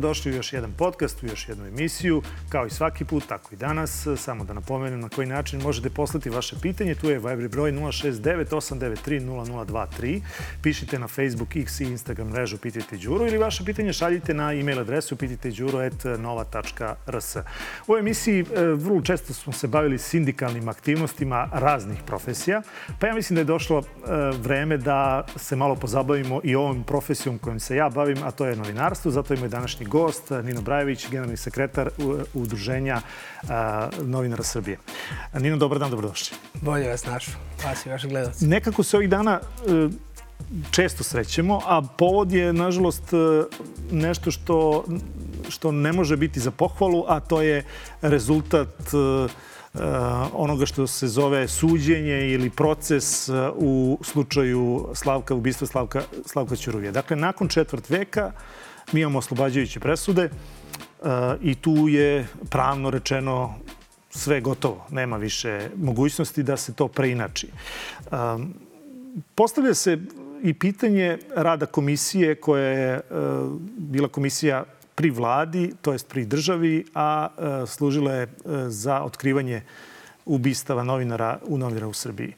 Dobrodošli u još jedan podcast, u još jednu emisiju. Kao i svaki put, tako i danas. Samo da napomenem na koji način možete poslati vaše pitanje. Tu je Viber broj 069-893-0023. Pišite na Facebook, X i Instagram mrežu Pitajte Đuro ili vaše pitanje šaljite na e-mail adresu pitajteđuro.nova.rs. U emisiji e, vrlo često smo se bavili sindikalnim aktivnostima raznih profesija, pa ja mislim da je došlo e, vreme da se malo pozabavimo i ovom profesijom kojom se ja bavim, a to je novinarstvo. Zato je moj današnji gost, Nino Brajević, generalni sekretar Udruženja novinara Srbije. Nino, dobar dan, dobrodošli. Bolje vas našo, vas i vaši gledalci. Nekako se ovih dana e, često srećemo, a povod je, nažalost, e, nešto što, što ne može biti za pohvalu, a to je rezultat e, onoga što se zove suđenje ili proces u slučaju Slavka, ubistva Slavka, Slavka Ćuruvija. Dakle, nakon četvrt veka mi imamo oslobađajuće presude i tu je pravno rečeno sve gotovo. Nema više mogućnosti da se to preinači. Postavlja se i pitanje rada komisije koja je bila komisija pri vladi, to jest pri državi, a služila je za otkrivanje ubistava novinara u novinara u Srbiji.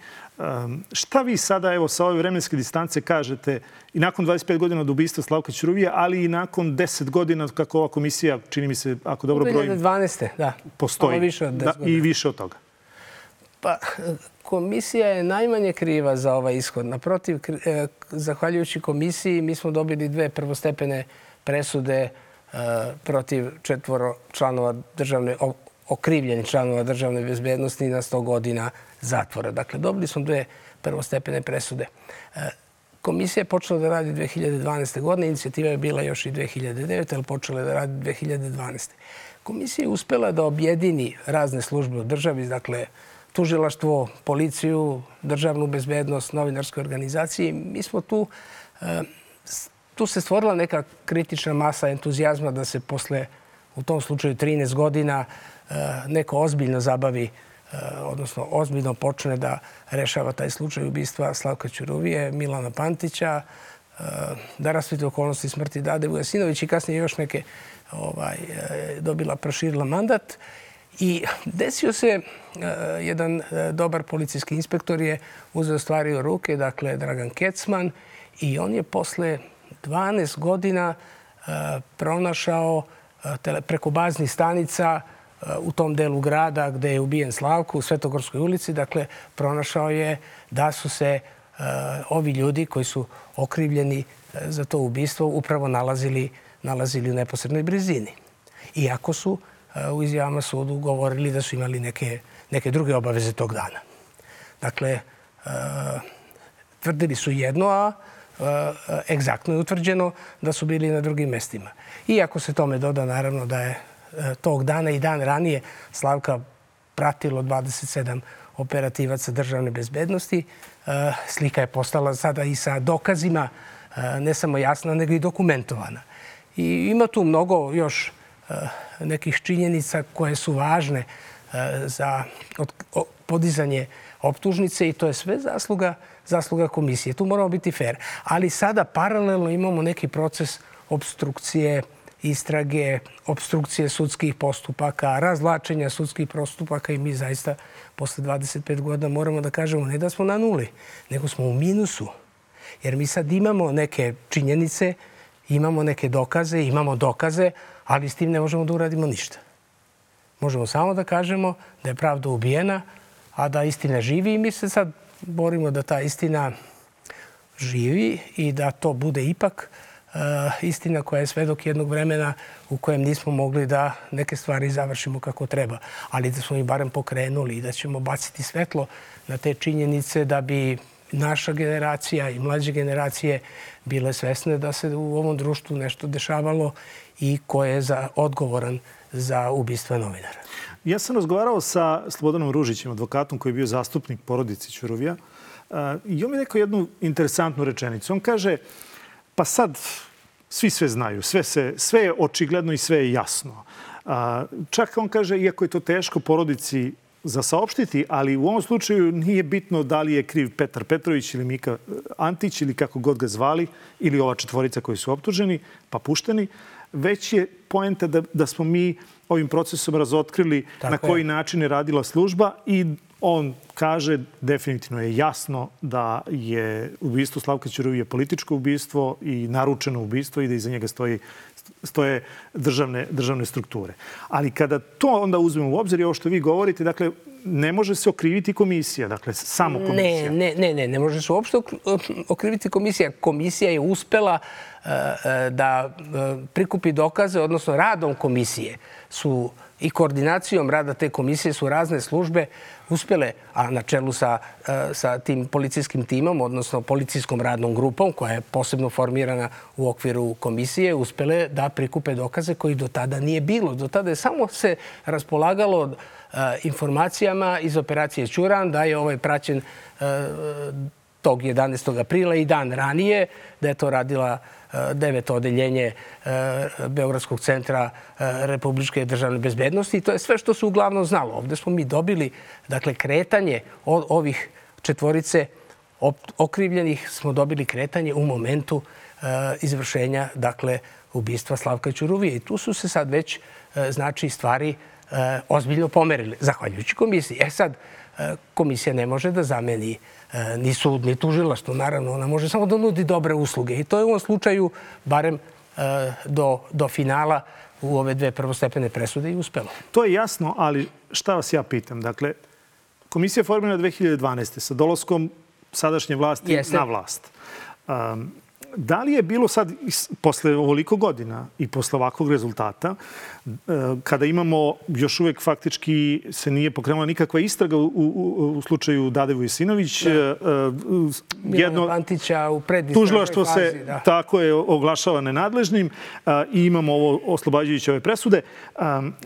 Šta vi sada, evo, sa ove vremenske distance kažete i nakon 25 godina od ubistva Slavka Ćuruvija, ali i nakon 10 godina kako ova komisija, čini mi se, ako dobro brojim... 2012. da. Postoji. više od 10 da, I više od toga. Pa, komisija je najmanje kriva za ovaj ishod. Naprotiv, e, zahvaljujući komisiji, mi smo dobili dve prvostepene presude e, protiv četvoro članova državne, okrivljeni članova državne bezbednosti na 100 godina zatvora. Dakle, dobili smo dve prvostepene presude. E, komisija je počela da radi 2012. godine, inicijativa je bila još i 2009. ali počela je da radi 2012. Komisija je uspela da objedini razne službe u državi, dakle, tužilaštvo, policiju, državnu bezbednost, novinarske organizacije. Mi smo tu, e, tu se stvorila neka kritična masa entuzijazma da se posle, u tom slučaju 13 godina, neko ozbiljno zabavi Eh, odnosno ozbiljno počne da rešava taj slučaj ubistva Slavka Ćuruvije, Milana Pantića, eh, da rasvite okolnosti smrti Dade Vujasinović i kasnije još neke ovaj, eh, dobila, proširila mandat. I desio se jedan dobar policijski inspektor je uzeo stvari u ruke, dakle Dragan Kecman, i on je posle 12 godina pronašao preko baznih stanica u tom delu grada gde je ubijen Slavko u Svetogorskoj ulici. Dakle, pronašao je da su se uh, ovi ljudi koji su okrivljeni uh, za to ubistvo upravo nalazili, nalazili u neposrednoj blizini. Iako su uh, u izjavama sudu govorili da su imali neke, neke druge obaveze tog dana. Dakle, tvrdili su jedno, a egzaktno je utvrđeno da su bili na drugim mestima. Iako se tome doda naravno da je E, tog dana i dan ranije Slavka pratilo 27 operativaca državne bezbednosti. E, slika je postala sada i sa dokazima, e, ne samo jasna, nego i dokumentovana. I ima tu mnogo još nekih činjenica koje su važne za podizanje optužnice i to je sve zasluga, zasluga komisije. Tu moramo biti fair. Ali sada paralelno imamo neki proces obstrukcije istrage, obstrukcije sudskih postupaka, razlačenja sudskih postupaka i mi zaista posle 25 godina moramo da kažemo ne da smo na nuli, nego smo u minusu. Jer mi sad imamo neke činjenice, imamo neke dokaze, imamo dokaze, ali s tim ne možemo da uradimo ništa. Možemo samo da kažemo da je pravda ubijena, a da istina živi i mi se sad borimo da ta istina živi i da to bude ipak uh, istina koja je svedok jednog vremena u kojem nismo mogli da neke stvari završimo kako treba. Ali da smo ih barem pokrenuli i da ćemo baciti svetlo na te činjenice da bi naša generacija i mlađe generacije bile svesne da se u ovom društvu nešto dešavalo i ko je za, odgovoran za ubistva novinara. Ja sam razgovarao sa Slobodanom Ružićem, advokatom koji je bio zastupnik porodice Ćuruvija. I on mi rekao jednu interesantnu rečenicu. On kaže, pa sad svi sve znaju, sve, se, sve je očigledno i sve je jasno. A, čak on kaže, iako je to teško porodici za saopštiti, ali u ovom slučaju nije bitno da li je kriv Petar Petrović ili Mika Antić ili kako god ga zvali, ili ova četvorica koji su optuženi, pa pušteni. već je poenta da, da smo mi ovim procesom razotkrili Tako na koji je. način je radila služba i on kaže definitivno je jasno da je ubistvo Slavka Ćuruvije političko ubistvo i naručeno ubistvo i da iza njega stoji stoje državne, državne strukture. Ali kada to onda uzmemo u obzir i ovo što vi govorite, dakle, ne može se okriviti komisija, dakle, samo komisija. Ne, ne, ne, ne, ne može se uopšte ok- okriviti komisija. Komisija je uspela e, da prikupi dokaze, odnosno radom komisije su i koordinacijom rada te komisije su razne službe uspjele, a na čelu sa, e, sa tim policijskim timom, odnosno policijskom radnom grupom, koja je posebno formirana u okviru komisije, uspjele da prikupe dokaze koji do tada nije bilo. Do tada je samo se raspolagalo e, informacijama iz operacije Ćuran da je ovaj praćen e, tog 11. aprila i dan ranije, da je to radila e, deveto odeljenje e, Beogradskog centra e, Republičke državne bezbednosti. I to je sve što se uglavnom znalo. Ovde smo mi dobili dakle, kretanje o- ovih četvorice okrivljenih smo dobili kretanje u momentu izvršenja dakle, ubistva Slavka Ćuruvije. I tu su se sad već znači stvari ozbiljno pomerile, zahvaljujući komisiji. E sad, komisija ne može da zameni e, ni sud, ni tužilaštvo, naravno. Ona može samo da nudi dobre usluge. I to je u ovom slučaju, barem e, do, do finala, u ove dve prvostepene presude i uspelo. To je jasno, ali šta vas ja pitam? Dakle, komisija je formirana 2012. sa dolaskom sadašnje vlasti Jeste. na vlast. Um, da li je bilo sad, posle ovoliko godina i posle ovakvog rezultata, e, kada imamo još uvek faktički se nije pokrenula nikakva istraga u, u, u slučaju Dadevu Isinović, da. Milana Pantića u predistražnoj Tužilaštvo fazi. se da. tako je oglašava nenadležnim i imamo ovo oslobađajuće ove presude.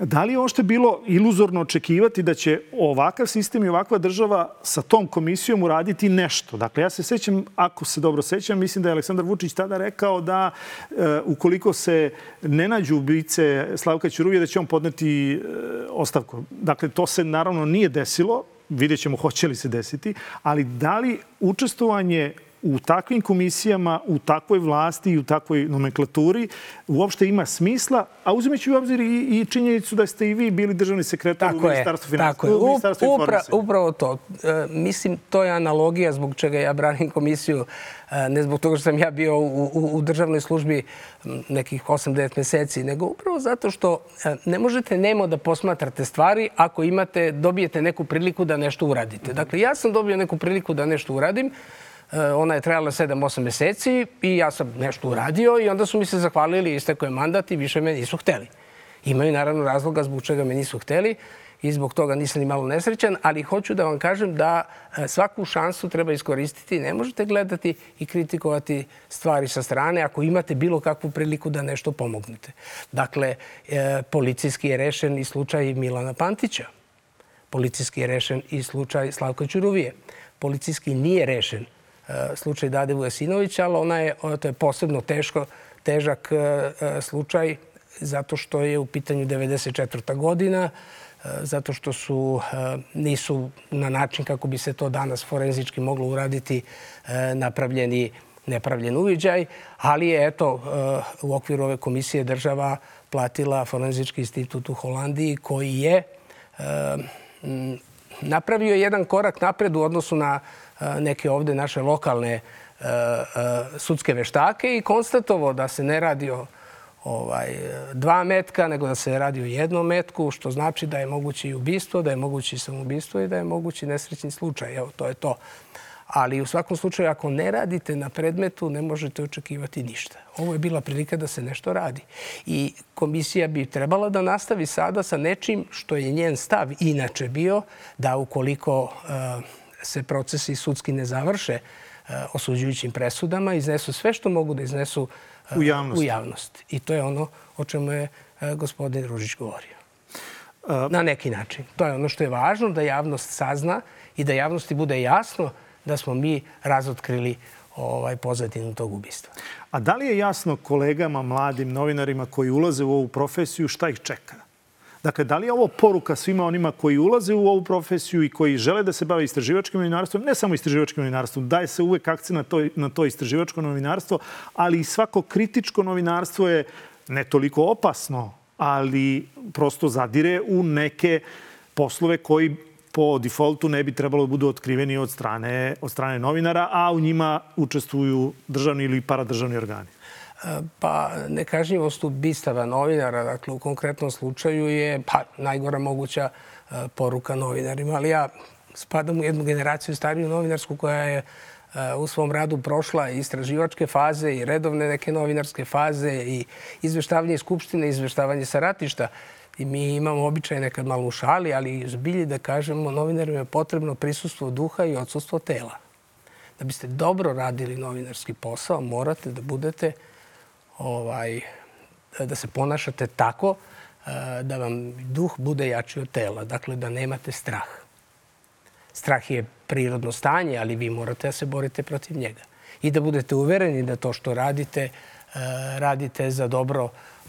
Da li je ošte bilo iluzorno očekivati da će ovakav sistem i ovakva država sa tom komisijom uraditi nešto? Dakle, ja se sećam, ako se dobro sećam, mislim da je Aleksandar Vučić tada rekao da e, ukoliko se ne nađu ubice Slavka Ćuruvije, da će on podneti e, ostavku. Dakle, to se naravno nije desilo, vidjet ćemo hoće li se desiti, ali da li učestvovanje u takvim komisijama, u takvoj vlasti i u takvoj nomenklaturi uopšte ima smisla, a uzimeću u obzir i, i činjenicu da ste i vi bili državni sekretar u Tako je, Ministarstvu finansija. tako je. u Ministarstvu Upra, upravo to. E, mislim, to je analogija zbog čega ja branim komisiju. E, ne zbog toga što sam ja bio u, u, u državnoj službi nekih 8-9 meseci, nego upravo zato što e, ne možete nemo da posmatrate stvari ako imate, dobijete neku priliku da nešto uradite. Dakle, ja sam dobio neku priliku da nešto uradim, ona je trajala 7-8 meseci i ja sam nešto uradio i onda su mi se zahvalili, istekao je mandat i više me nisu hteli. Imaju naravno razloga zbog čega me nisu hteli i zbog toga nisam ni malo nesrećan, ali hoću da vam kažem da e, svaku šansu treba iskoristiti. Ne možete gledati i kritikovati stvari sa strane ako imate bilo kakvu priliku da nešto pomognete. Dakle, e, policijski je rešen i slučaj Milana Pantića. Policijski je rešen i slučaj Slavka Ćuruvije. Policijski nije rešen e, slučaj Dade Vujasinovića, ali ona je, to je posebno teško, težak e, e, slučaj zato što je u pitanju 94. godina, e, zato što su, e, nisu na način kako bi se to danas forenzički moglo uraditi e, napravljeni nepravljen uviđaj, ali je eto e, u okviru ove komisije država platila Forenzički institut u Holandiji koji je e, napravio jedan korak napred u odnosu na e, neke ovde naše lokalne sudske veštake i konstatovao da se ne radi o ovaj, dva metka, nego da se radi o jednom metku, što znači da je moguće i ubistvo, da je moguće i samoubistvo i da je mogući nesrećni slučaj. Evo, to je to. Ali u svakom slučaju, ako ne radite na predmetu, ne možete očekivati ništa. Ovo je bila prilika da se nešto radi. I komisija bi trebala da nastavi sada sa nečim što je njen stav inače bio, da ukoliko e, se procesi sudski ne završe e, osuđujućim presudama, iznesu sve što mogu da iznesu e, U javnost. u javnost. I to je ono o čemu je e, gospodin Ružić govorio. Na neki način. To je ono što je važno, da javnost sazna i da javnosti bude jasno da smo mi razotkrili ovaj pozadinu tog ubistva. A da li je jasno kolegama, mladim novinarima koji ulaze u ovu profesiju šta ih čeka? Dakle, da li je ovo poruka svima onima koji ulaze u ovu profesiju i koji žele da se bave istraživačkim novinarstvom, ne samo istraživačkim novinarstvom, daje se uvek akcent na to, na to istraživačko novinarstvo, ali i svako kritičko novinarstvo je ne toliko opasno, ali prosto zadire u neke poslove koji po defaultu ne bi trebalo da budu otkriveni od strane, od strane novinara, a u njima učestvuju državni ili paradržavni organi. Pa nekažnjivost ubistava novinara, dakle u konkretnom slučaju je pa, najgora moguća e, poruka novinarima. Ali ja spadam u jednu generaciju stariju novinarsku koja je e, u svom radu prošla istraživačke faze i redovne neke novinarske faze i izveštavanje iz Skupštine, izveštavanje sa ratišta. I mi imamo običaj nekad malo u šali, ali zbilji da kažemo novinarima je potrebno prisustvo duha i odsustvo tela. Da biste dobro radili novinarski posao, morate da budete ovaj, da se ponašate tako eh, da vam duh bude jači od tela. Dakle, da nemate strah. Strah je prirodno stanje, ali vi morate da se borite protiv njega. I da budete uvereni da to što radite, eh, radite za dobro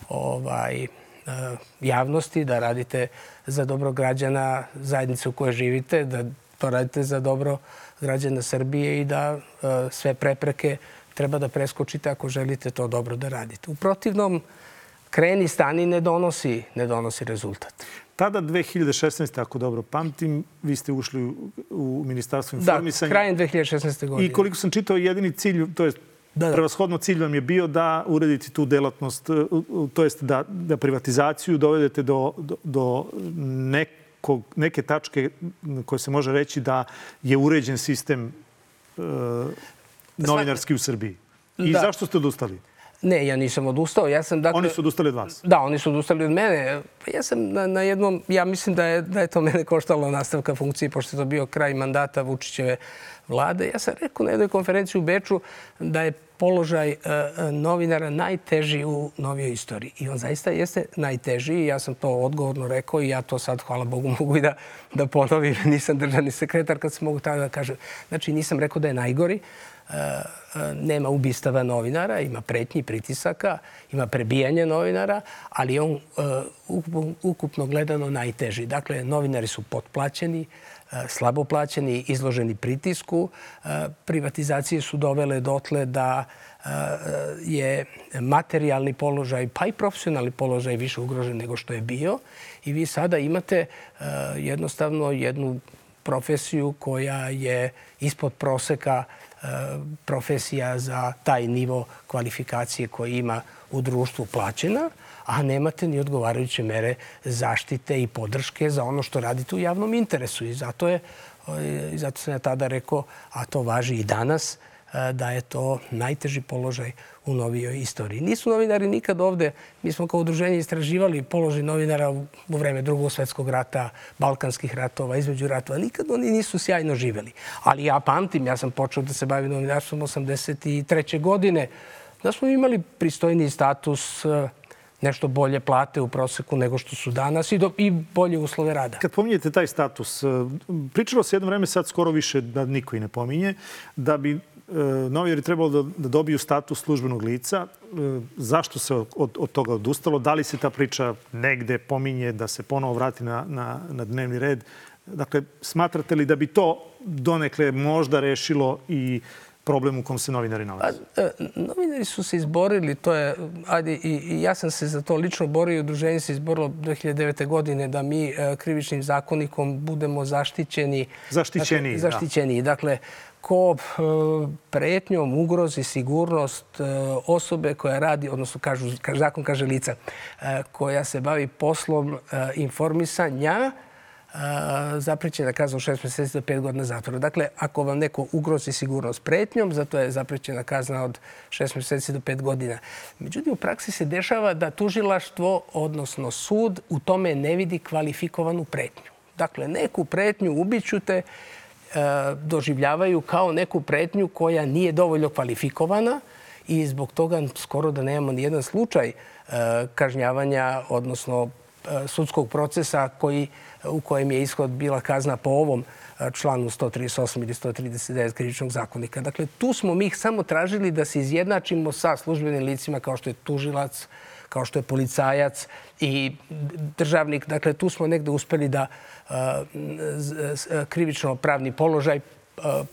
ovaj, eh, javnosti, da radite za dobro građana zajednice u kojoj živite, da to radite za dobro građana Srbije i da sve prepreke treba da preskočite ako želite to dobro da radite. U protivnom, kreni stani ne donosi, ne donosi rezultat. Tada, 2016. ako dobro pamtim, vi ste ušli u Ministarstvo informisanja. Da, krajem 2016. godine. I koliko sam čitao, jedini cilj, to je da, da. prevashodno cilj vam je bio da uredite tu delatnost, to jest da, da privatizaciju dovedete do, do, do nekog, neke tačke koje se može reći da je uređen sistem novinarski u Srbiji. I da. zašto ste odustali? Ne, ja nisam odustao. Ja sam, dakle, oni su odustali od vas? Da, oni su odustali od mene. Pa ja sam na, na jednom, ja mislim da je, da je to mene koštalo nastavka funkcije, pošto je to bio kraj mandata Vučićeve vlade. Ja sam rekao na jednoj konferenciji u Beču da je položaj uh, novinara najteži u novijoj istoriji. I on zaista jeste najteži. Ja sam to odgovorno rekao i ja to sad, hvala Bogu, mogu i da, da ponovim. Nisam državni sekretar kad se mogu tako da kažem. Znači, nisam rekao da je najgori. Nema ubistava novinara, ima pretnji, pritisaka, ima prebijanje novinara, ali on e, ukupno gledano najteži. Dakle, novinari su potplaćeni, e, slabo plaćeni, izloženi pritisku. Privatizacije su dovele dotle da je materijalni položaj, pa i profesionalni položaj više ugrožen nego što je bio. I vi sada imate jednostavno jednu profesiju koja je ispod proseka profesija za taj nivo kvalifikacije koji ima u društvu plaćena, a nemate ni odgovarajuće mere zaštite i podrške za ono što radite u javnom interesu. I zato, je, zato sam ja tada rekao, a to važi i danas, da je to najteži položaj u novijoj istoriji. Nisu novinari nikad ovde, mi smo kao udruženje istraživali položaj novinara u vreme drugog svetskog rata, balkanskih ratova, između ratova. Nikad oni nisu sjajno živeli. Ali ja pamtim, ja sam počeo da se bavim novinarstvom 83. godine, da smo imali pristojni status, nešto bolje plate u proseku nego što su danas i, do, i bolje uslove rada. Kad pominjete taj status, pričalo se jedno vreme, sad skoro više da niko i ne pominje, da bi E, novinari trebalo da, da dobiju status službenog lica. E, zašto se od, od toga odustalo? Da li se ta priča negde pominje da se ponovo vrati na, na, na dnevni red? Dakle, smatrate li da bi to donekle možda rešilo i problem u kom se novinari nalaze? Pa, e, novinari su se izborili, to je, ajde, i, i ja sam se za to lično borio, udruženje se izborilo 2009. godine da mi krivičnim zakonikom budemo zaštićeni. Zaštićeniji, dakle, zaštićeniji. Da. Dakle, ko e, pretnjom ugrozi sigurnost e, osobe koja radi, odnosno kažu, zakon kaže lica, e, koja se bavi poslom informisanja, zaprećena kazna od šest meseci do pet godina zatvora. Dakle, ako vam neko ugrozi sigurnost pretnjom, zato je zaprećena kazna od šest meseci do pet godina. Međutim, u praksi se dešava da tužilaštvo, odnosno sud, u tome ne vidi kvalifikovanu pretnju. Dakle, neku pretnju ubiću te, doživljavaju kao neku pretnju koja nije dovoljno kvalifikovana i zbog toga skoro da nemamo ni jedan slučaj kažnjavanja, odnosno sudskog procesa koji, u kojem je ishod bila kazna po ovom članu 138 ili 139 krivičnog zakonika. Dakle, tu smo mi samo tražili da se izjednačimo sa službenim licima kao što je tužilac, kao što je policajac i državnik. Dakle, tu smo negde uspeli da krivično pravni položaj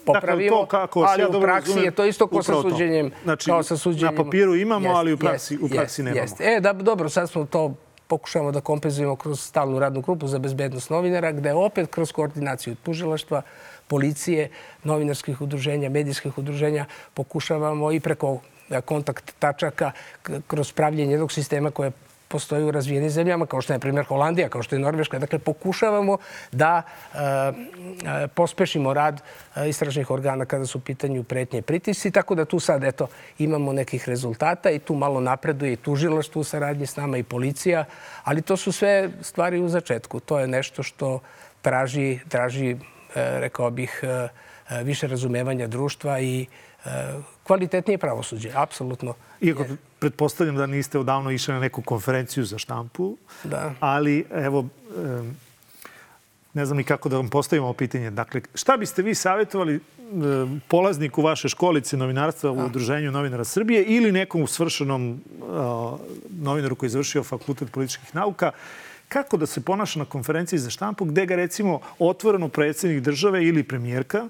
popravimo, dakle, to kako, ali ja u praksi razumem, je to isto kao sa suđenjem. Znači, kao sa suđenjem. na papiru imamo, jest, ali u praksi, jest, u praksi jest, nemamo. Jest. E, da, dobro, sad smo to pokušamo da kompenzujemo kroz stalnu radnu grupu za bezbednost novinara, gde opet kroz koordinaciju tužilaštva, policije, novinarskih udruženja, medijskih udruženja pokušavamo i preko kontakt tačaka kroz pravljenje jednog sistema koje postoji u razvijenim zemljama, kao što je, na primjer, Holandija, kao što je Norveška. Dakle, pokušavamo da e, e, pospešimo rad e, istražnih organa kada su u pitanju pretnje pritisci, tako da tu sad, eto, imamo nekih rezultata i tu malo napreduje i tužilaštvo u saradnji s nama i policija, ali to su sve stvari u začetku. To je nešto što traži, traži rekao bih, više razumevanja društva i kvalitetnije pravosuđe, apsolutno. Iako pretpostavljam da niste odavno išli na neku konferenciju za štampu, da. ali evo, ne znam ni kako da vam postavimo ovo pitanje. Dakle, šta biste vi savjetovali polazniku vaše školice novinarstva u Udruženju novinara Srbije ili nekom svršenom novinaru koji je završio fakultet političkih nauka, kako da se ponaša na konferenciji za štampu gde ga recimo otvoreno predsjednik države ili premijerka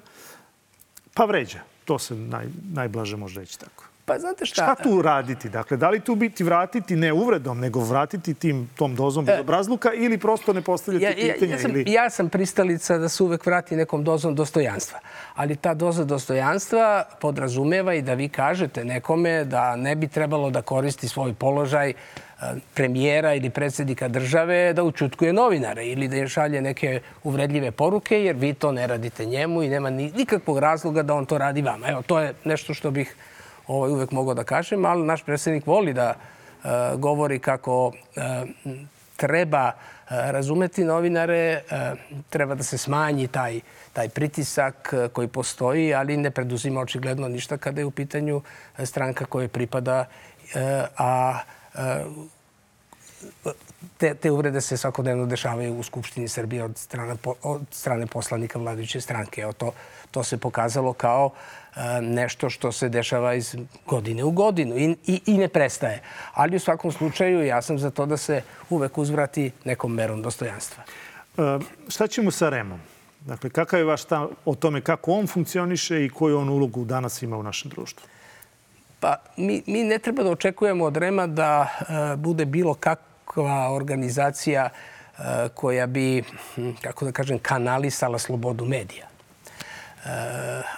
pa vređa. To se naj, najblaže može reći tako. Pa znate šta? Šta tu raditi? Dakle, da li tu biti vratiti ne uvredom, nego vratiti tim, tom dozom e, obrazluka ili prosto ne postavljati ja, pitanja? Ja, ja, sam, ili... ja sam pristalica da se uvek vrati nekom dozom dostojanstva. Ali ta doza dostojanstva podrazumeva i da vi kažete nekome da ne bi trebalo da koristi svoj položaj premijera ili predsjednika države da učutkuje novinare ili da je šalje neke uvredljive poruke jer vi to ne radite njemu i nema nikakvog razloga da on to radi vama. Evo, to je nešto što bih ovaj, uvek mogao da kažem, ali naš predsjednik voli da uh, govori kako uh, treba razumeti novinare, treba da se smanji taj, taj pritisak koji postoji, ali ne preduzima očigledno ništa kada je u pitanju stranka koje pripada, a te, te uvrede se svakodnevno dešavaju u Skupštini Srbije od strane, od strane poslanika vladajuće stranke. Evo to, to se pokazalo kao e, nešto što se dešava iz godine u godinu i, i, i ne prestaje. Ali u svakom slučaju ja sam za to da se uvek uzvrati nekom merom dostojanstva. E, šta ćemo sa Remom? Dakle, kakav je vaš stav o tome kako on funkcioniše i koju on ulogu danas ima u našem društvu? Pa mi, mi ne treba da očekujemo od Rema da e, bude bilo kakva organizacija e, koja bi, hm, kako da kažem, kanalisala slobodu medija. E,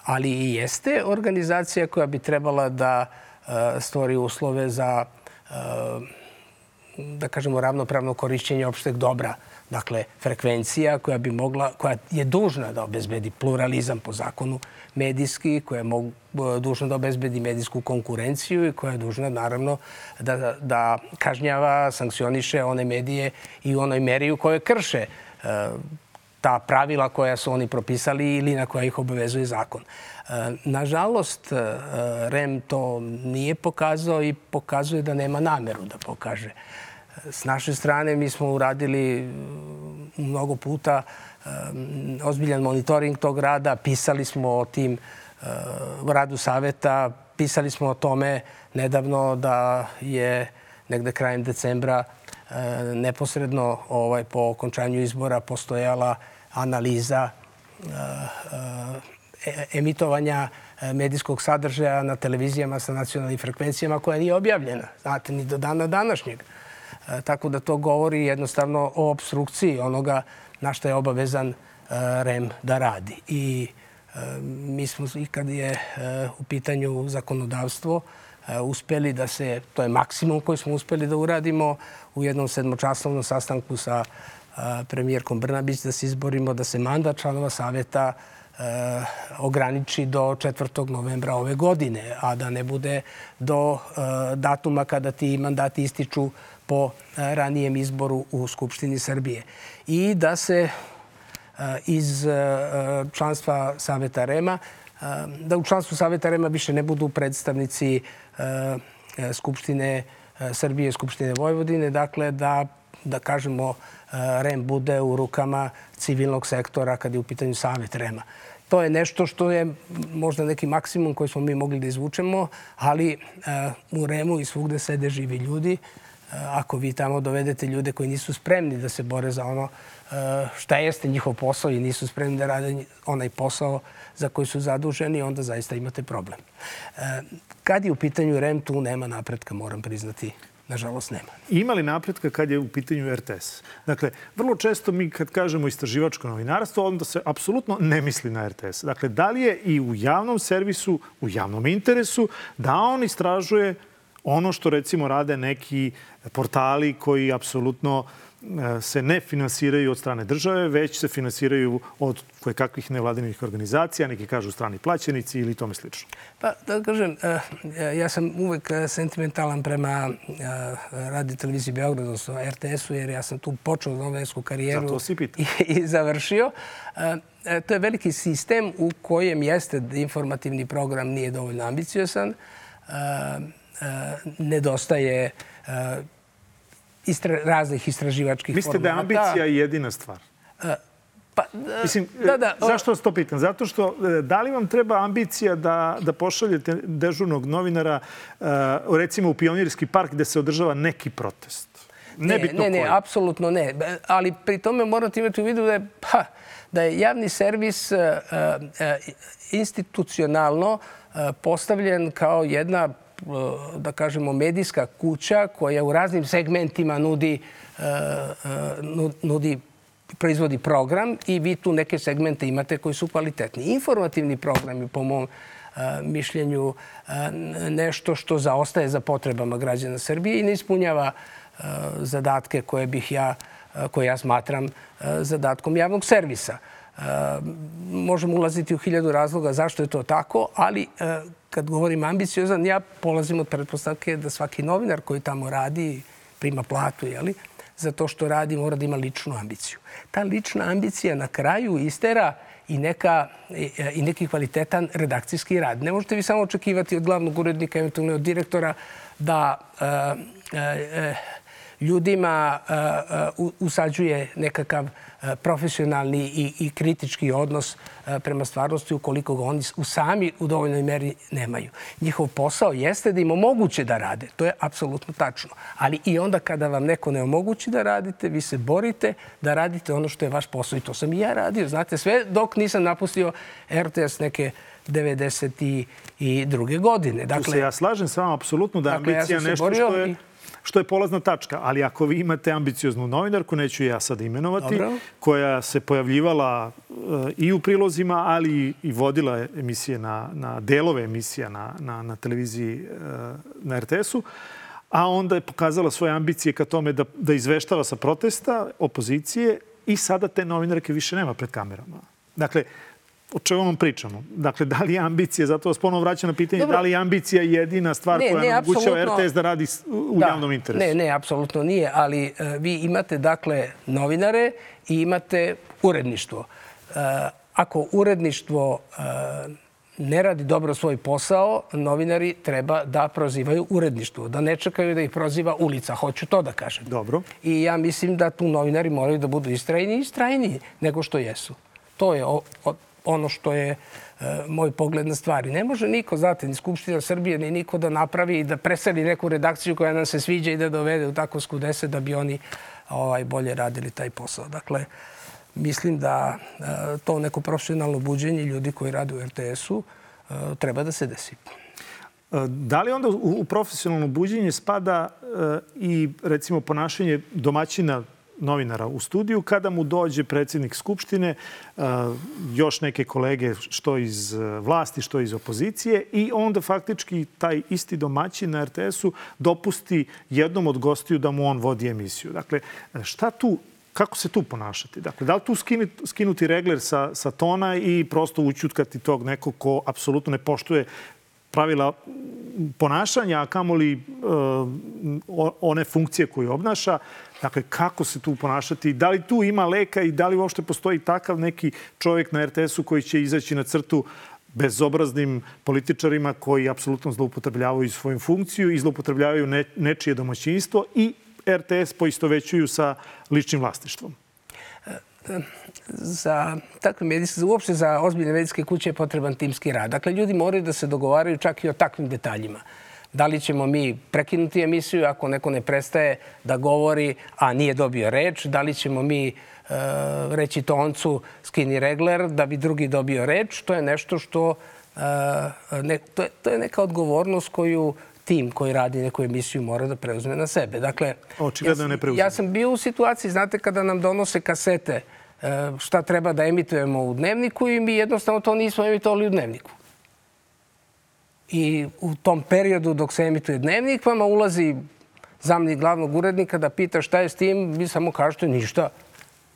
ali i jeste organizacija koja bi trebala da e, stvori uslove za da kažemo ravnopravno korišćenje opšteg dobra Dakle, frekvencija koja bi mogla, koja je dužna da obezbedi pluralizam po zakonu medijski, koja je mog, dužna da obezbedi medijsku konkurenciju i koja je dužna, naravno, da, da kažnjava, sankcioniše one medije i u onoj meri u kojoj krše e, ta pravila koja su oni propisali ili na koja ih obavezuje zakon. E, nažalost, e, REM to nije pokazao i pokazuje da nema nameru da pokaže. S naše strane mi smo uradili mm, mnogo puta ozbiljan monitoring tog rada, pisali smo o tim uh, radu saveta, pisali smo o tome nedavno da je negde krajem decembra uh, neposredno ovaj, po okončanju izbora postojala analiza uh, emitovanja medijskog sadržaja na televizijama sa nacionalnim frekvencijama koja nije objavljena. Znate, ni do dana današnjeg. E, tako da to govori jednostavno o obstrukciji onoga na što je obavezan e, REM da radi. I e, mi smo i kad je u pitanju zakonodavstvo uspeli da se, to je maksimum koji smo uspeli da uradimo u jednom sedmočasovnom sastanku sa premijerkom Brnabić da se izborimo da se mandat članova saveta ograniči do 4. novembra ove godine, a da ne bude do datuma kada ti mandati ističu po e, ranijem izboru u Skupštini Srbije. I da se e, iz e, članstva Saveta Rema, da u članstvu Saveta Rema više ne budu predstavnici Skupštine Srbije, Skupštine Vojvodine, dakle da, da kažemo, REM bude u rukama civilnog sektora kad je u pitanju Savet Rema. To je nešto što je možda neki maksimum koji smo mi mogli da izvučemo, ali u REMu i svugde sede živi ljudi ako vi tamo dovedete ljude koji nisu spremni da se bore za ono šta jeste njihov posao i nisu spremni da rade onaj posao za koji su zaduženi, onda zaista imate problem. Kad je u pitanju REM, tu nema napretka, moram priznati. Nažalost, nema. Ima li napretka kad je u pitanju RTS? Dakle, vrlo često mi kad kažemo istraživačko novinarstvo, onda se apsolutno ne misli na RTS. Dakle, da li je i u javnom servisu, u javnom interesu, da on istražuje ono što recimo rade neki portali koji apsolutno uh, se ne finansiraju od strane države, već se finansiraju od koje kakvih nevladinih organizacija, neki kažu strani plaćenici ili tome slično. Pa, da kažem, eh, ja sam uvek eh, sentimentalan prema radi televiziji Beograd, odnosno RTS-u, jer ja sam tu počeo novensku karijeru i, i završio. To je veliki sistem u kojem jeste da informativni program nije dovoljno ambiciosan. Nedostaje istra, raznih istraživačkih Mislite formata. Mislite da je ambicija jedina stvar? Uh, pa, uh, Mislim, da, da, zašto vas to pitam? Zato što da li vam treba ambicija da, da pošaljete dežurnog novinara recimo u Pionirski park gde se održava neki protest? Ne, ne, ne, ne, apsolutno ne. Ali pri tome morate imati u vidu da je, pa, da je javni servis institucionalno postavljen kao jedna Eh, da kažemo, medijska kuća koja u raznim segmentima nudi, eh, eh, nudi proizvodi program i vi tu neke segmente imate koji su kvalitetni. Informativni programi, po mom mišljenju, nešto što zaostaje za potrebama građana Srbije i ne ispunjava zadatke koje bih ja, koje ja smatram zadatkom javnog servisa. Možemo ulaziti u hiljadu razloga zašto je to tako, ali kad govorim ambiciozan, ja polazim od pretpostavke da svaki novinar koji tamo radi, prima platu, jeli, za to što radi mora da ima ličnu ambiciju. Ta lična ambicija na kraju istera i, neka, i neki kvalitetan redakcijski rad. Ne možete vi samo očekivati od glavnog urednika, eventualno od direktora, da e, e, ljudima uh, usađuje nekakav profesionalni i, i kritički odnos prema stvarnosti ukoliko ga oni sami u dovoljnoj meri nemaju. Njihov posao jeste da im omoguće da rade. To je apsolutno tačno. Ali i onda kada vam neko ne omogući da radite, vi se borite da radite ono što je vaš posao. I to sam i ja radio. Znate, sve dok nisam napustio RTS neke 92. godine. Dakle, tu se ja slažem sa vama apsolutno da dakle, ambicija ja nešto što je... Što je polazna tačka. Ali ako vi imate ambicioznu novinarku, neću ja sad imenovati, Dobro. koja se pojavljivala uh, i u prilozima, ali i vodila emisije na, na delove emisija na, na, na televiziji uh, na RTS-u, a onda je pokazala svoje ambicije ka tome da, da izveštava sa protesta opozicije i sada te novinarke više nema pred kamerama. Dakle, o čemu vam pričamo? Dakle, da li je ambicija, zato vas ponovno vraćam na pitanje, Dobro. da li je ambicija jedina stvar ne, koja ne, omogućava RTS da radi u da, javnom interesu? Ne, ne, apsolutno nije, ali uh, vi imate, dakle, novinare i imate uredništvo. Uh, ako uredništvo uh, ne radi dobro svoj posao, novinari treba da prozivaju uredništvo, da ne čekaju da ih proziva ulica. Hoću to da kažem. Dobro. I ja mislim da tu novinari moraju da budu istrajni i istrajniji nego što jesu. To je o, o, ono što je e, moj pogled na stvari. Ne može niko, znate, ni Skupština Srbije, ni niko da napravi i da preseli neku redakciju koja nam se sviđa i da dovede u tako skudese da bi oni ovaj, bolje radili taj posao. Dakle, mislim da e, to neko profesionalno buđenje ljudi koji rade u RTS-u e, treba da se desi. Da li onda u profesionalno buđenje spada i recimo ponašanje domaćina novinara u studiju kada mu dođe predsjednik Skupštine, uh, još neke kolege što iz uh, vlasti, što iz opozicije i onda faktički taj isti domaćin na RTS-u dopusti jednom od gostiju da mu on vodi emisiju. Dakle, šta tu kako se tu ponašati? Dakle, da li tu skinuti regler sa, sa tona i prosto učutkati tog nekog ko apsolutno ne poštuje pravila ponašanja, a kamoli uh, one funkcije koje obnaša. Dakle, kako se tu ponašati? Da li tu ima leka i da li uopšte postoji takav neki čovjek na RTS-u koji će izaći na crtu bezobraznim političarima koji apsolutno zloupotrebljavaju svoju funkciju i zloupotrebljavaju ne, nečije domaćinstvo i RTS poistovećuju sa ličnim vlastištvom? Za takve medijske, uopšte za ozbiljne medijske kuće je potreban timski rad. Dakle, ljudi moraju da se dogovaraju čak i o takvim detaljima. Da li ćemo mi prekinuti emisiju ako neko ne prestaje da govori, a nije dobio reč? Da li ćemo mi uh, reći toncu skini regler da bi drugi dobio reč? To je nešto što uh, ne, to, je, to je neka odgovornost koju tim koji radi neku emisiju mora da preuzme na sebe. Dakle, Očigledno ja, ne preuzme. Ja sam bio u situaciji, znate, kada nam donose kasete šta treba da emitujemo u dnevniku i mi jednostavno to nismo emitovali u dnevniku. I u tom periodu dok se emituje dnevnik, vama ulazi zamnik glavnog urednika da pita šta je s tim, vi samo kažete ništa,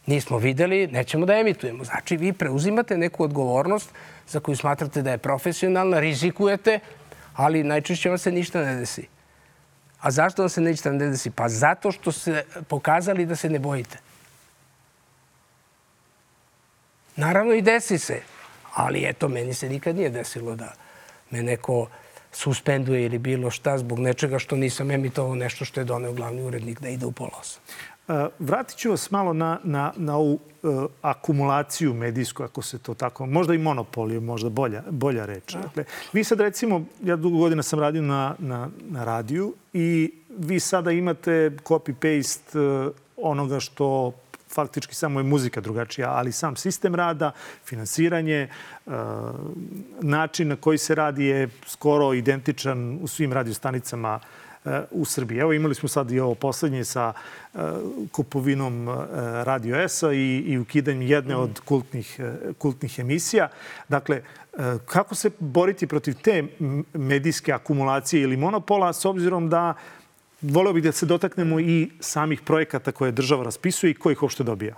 nismo videli, nećemo da emitujemo. Znači, vi preuzimate neku odgovornost za koju smatrate da je profesionalna, rizikujete, ali najčešće vam se ništa ne desi. A zašto vam se ništa ne desi? Pa zato što ste pokazali da se ne bojite. Naravno i desi se, ali eto, meni se nikad nije desilo da me neko suspenduje ili bilo šta zbog nečega što nisam emitovao nešto što je doneo glavni urednik da ide u. E, vratit ću vas malo na, na, na ovu uh, akumulaciju medijsku, ako se to tako... Možda i monopol je možda bolja, bolja reč. Da. Dakle, vi sad recimo, ja dugo godina sam radio na, na, na radiju i vi sada imate copy-paste uh, onoga što faktički samo je muzika drugačija, ali sam sistem rada, finansiranje, e, način na koji se radi je skoro identičan u svim radiostanicama e, u Srbiji. Evo imali smo sad i ovo poslednje sa e, kupovinom Radio S-a i, i ukidanjem jedne od kultnih, kultnih emisija. Dakle, kako se boriti protiv te medijske akumulacije ili monopola s obzirom da voleo bih da se dotaknemo i samih projekata koje država raspisuje i kojih uopšte dobija.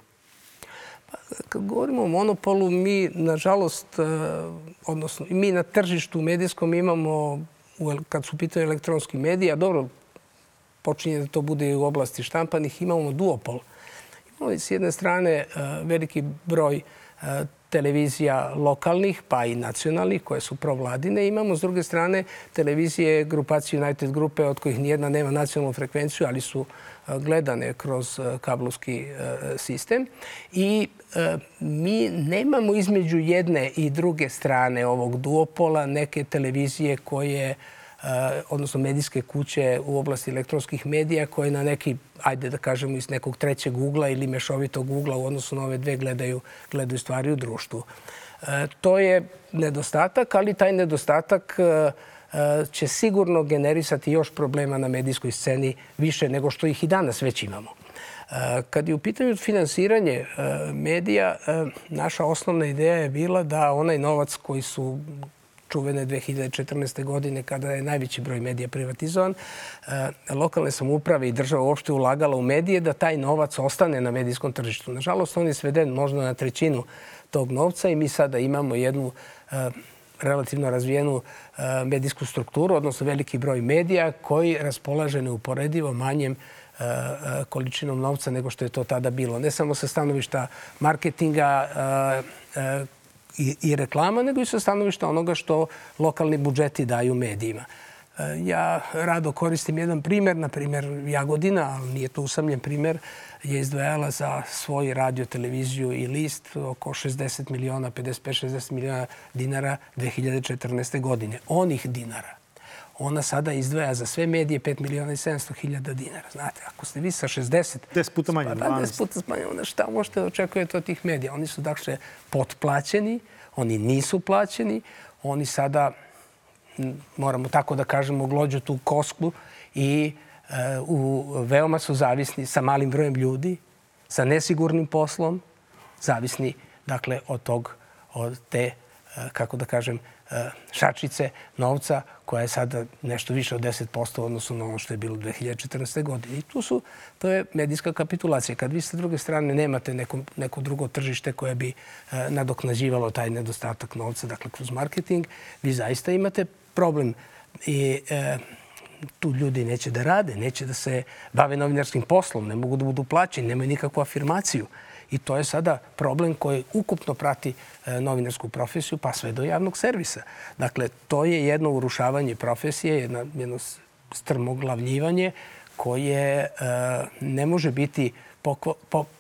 Pa, kad govorimo o monopolu, mi, nažalost, odnosno, mi na tržištu medijskom imamo, kad su pitanje elektronski medija, dobro, počinje da to bude i u oblasti štampanih, imamo duopol. Imamo s jedne strane e, veliki broj e, televizija lokalnih, pa i nacionalnih, koje su provladine. Imamo, s druge strane, televizije grupacije United Grupe, od kojih nijedna nema nacionalnu frekvenciju, ali su e, gledane kroz e, kablovski e, sistem. I mi nemamo između jedne i druge strane ovog duopola neke televizije koje odnosno medijske kuće u oblasti elektronskih medija koje na neki, ajde da kažemo, iz nekog trećeg ugla ili mešovitog ugla u odnosu na ove dve gledaju, gledaju stvari u društvu. Eh, to je nedostatak, ali taj nedostatak eh, će sigurno generisati još problema na medijskoj sceni više nego što ih i danas već imamo. Kad je u pitanju finansiranje medija, naša osnovna ideja je bila da onaj novac koji su čuvene 2014. godine kada je najveći broj medija privatizovan, e, lokalne samuprave i država uopšte ulagala u medije da taj novac ostane na medijskom tržištu. Nažalost, on je sveden možda na trećinu tog novca i mi sada imamo jednu e, relativno razvijenu e, medijsku strukturu, odnosno veliki broj medija koji raspolaže neuporedivo manjem količinom novca nego što je to tada bilo. Ne samo sa stanovišta marketinga, i, i reklama, nego i sa stanovišta onoga što lokalni budžeti daju medijima. E, ja rado koristim jedan primer, na primer Jagodina, ali nije to usamljen primer, je izdvajala za svoj radio, televiziju i list oko 60 miliona, 55-60 miliona dinara 2014. godine. Onih dinara. Ona sada izdvaja za sve medije 5 miliona i 700 hiljada dinara. Znate, ako ste vi sa 60... 10 puta manje. Pa 10 puta manje. Onda šta možete da očekujete od tih medija? Oni su dakle potplaćeni, oni nisu plaćeni, oni sada, moramo tako da kažemo, glođu tu kosklu i e, u, veoma su zavisni sa malim brojem ljudi, sa nesigurnim poslom, zavisni dakle od tog, od te, e, kako da kažem, šačice novca koja je sada nešto više od 10% odnosno na ono što je bilo 2014. godine. I tu su, to je medijska kapitulacija. Kad vi sa druge strane nemate neko, neko drugo tržište koje bi e, nadoknađivalo taj nedostatak novca, dakle kroz marketing, vi zaista imate problem. I e, tu ljudi neće da rade, neće da se bave novinarskim poslom, ne mogu da budu plaćeni, nemaju nikakvu afirmaciju. I to je sada problem koji ukupno prati e, novinarsku profesiju, pa sve do javnog servisa. Dakle, to je jedno urušavanje profesije, jedno, jedno strmoglavljivanje koje e, ne može biti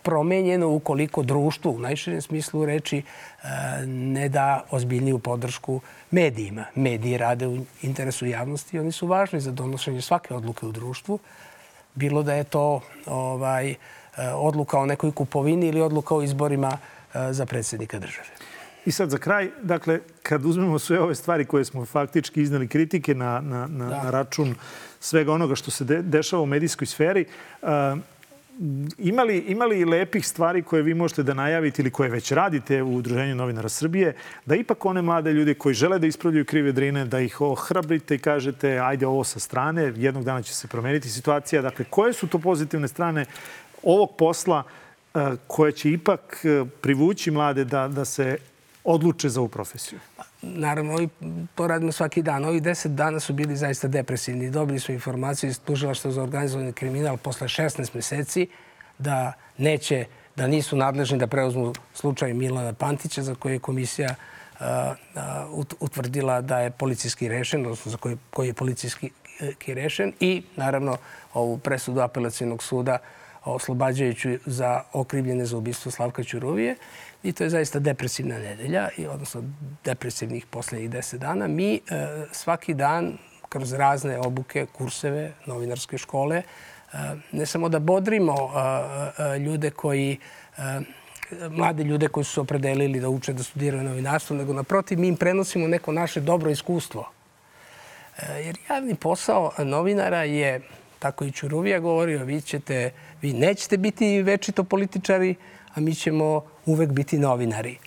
promenjeno ukoliko društvo u najširem smislu reči e, ne da ozbiljniju podršku medijima. Mediji rade u interesu javnosti i oni su važni za donošenje svake odluke u društvu. Bilo da je to ovaj, odluka o nekoj kupovini ili odluka o izborima e, za predsjednika države. I sad za kraj, dakle, kad uzmemo sve ove stvari koje smo faktički iznali kritike na, na, na, Da. na račun svega onoga što se de, dešava u medijskoj sferi, uh, imali, imali lepih stvari koje vi možete da najavite ili koje već radite u Udruženju novinara Srbije, da ipak one mlade ljude koji žele da ispravljaju krive drine, da ih ohrabrite i kažete ajde ovo sa strane, jednog dana će se promeniti situacija. Dakle, koje su to pozitivne strane ovog posla uh, koje će ipak uh, privući mlade da, da se odluče za ovu profesiju? Naravno, ovi, to radimo svaki dan. Ovih deset dana su bili zaista depresivni. Dobili smo informaciju iz tužilaštva za organizovani kriminal posle 16 meseci da neće, da nisu nadležni da preuzmu slučaj Milana Pantića za koje je komisija uh, uh, utvrdila da je policijski rešen, odnosno za koji, koji je policijski uh, rešen i naravno ovu presudu apelacijnog suda oslobađajuću za okrivljene za ubistvo Slavka Ćuruvije. I to je zaista depresivna nedelja, odnosno depresivnih poslednjih deset dana. Mi e, svaki dan kroz razne obuke, kurseve, novinarske škole, e, ne samo da bodrimo e, ljude koji mlade ljude koji su se opredelili da uče da studiraju novinarstvo, nego naprotiv mi im prenosimo neko naše dobro iskustvo. Jer javni posao novinara je, tako i Čuruvija govorio, vi, ćete, vi nećete biti večito političari, a mi ćemo uvek biti novinari.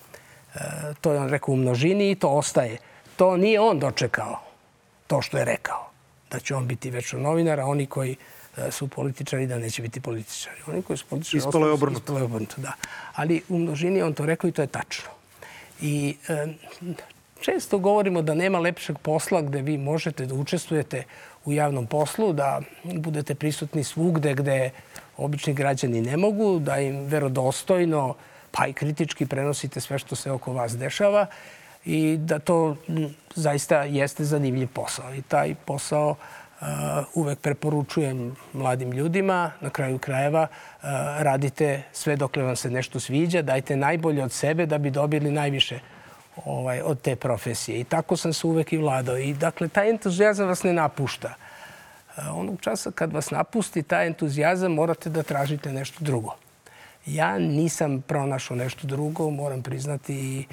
E, to je on rekao u množini i to ostaje. To nije on dočekao, to što je rekao. Da će on biti večno novinar, a oni koji e, su političari da neće biti političari. Oni koji su političari... Ispalo je obrnuto. Ispalo je obrnuto, da. Ali u množini on to rekao i to je tačno. I e, često govorimo da nema lepšeg posla gde vi možete da učestvujete u javnom poslu, da budete prisutni svugde gde obični građani ne mogu, da im verodostojno pa i kritički prenosite sve što se oko vas dešava i da to zaista jeste zanimljiv posao. I taj posao uh, uvek preporučujem mladim ljudima. Na kraju krajeva uh, radite sve dokle vam se nešto sviđa, dajte najbolje od sebe da bi dobili najviše ovaj, od te profesije. I tako sam se uvek i vladao. I dakle, taj entuzijazam vas ne napušta. E, Onog časa kad vas napusti taj entuzijazam, morate da tražite nešto drugo. Ja nisam pronašao nešto drugo, moram priznati i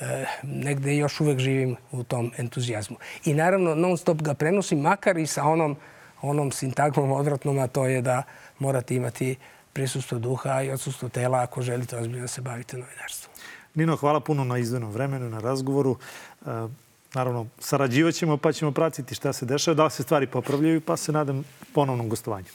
e, negde još uvek živim u tom entuzijazmu. I naravno, non stop ga prenosim, makar i sa onom, onom sintagmom odvratnom, a to je da morate imati prisustvo duha i odsustvo tela ako želite ozbiljno da se bavite novinarstvom. Nino, hvala puno na izdvenom vremenu, na razgovoru. E, naravno, sarađivat ćemo pa ćemo pratiti šta se dešava, da se stvari popravljaju, pa se nadam ponovnom gostovanju.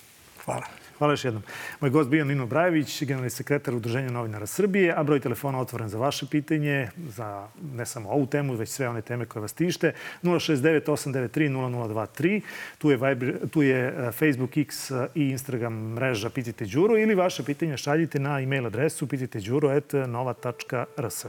Hvala. Hvala još jednom. Moj gost bio Nino Brajević, generalni sekretar Udruženja novinara Srbije, a broj telefona otvoren za vaše pitanje, za ne samo ovu temu, već sve one teme koje vas tište. 069 893 0023. Tu je, Viber, tu je eh, Facebook, X eh, i Instagram mreža Pitajte Đuru ili vaše pitanje šaljite na e-mail adresu pitajteđuro.nova.rs.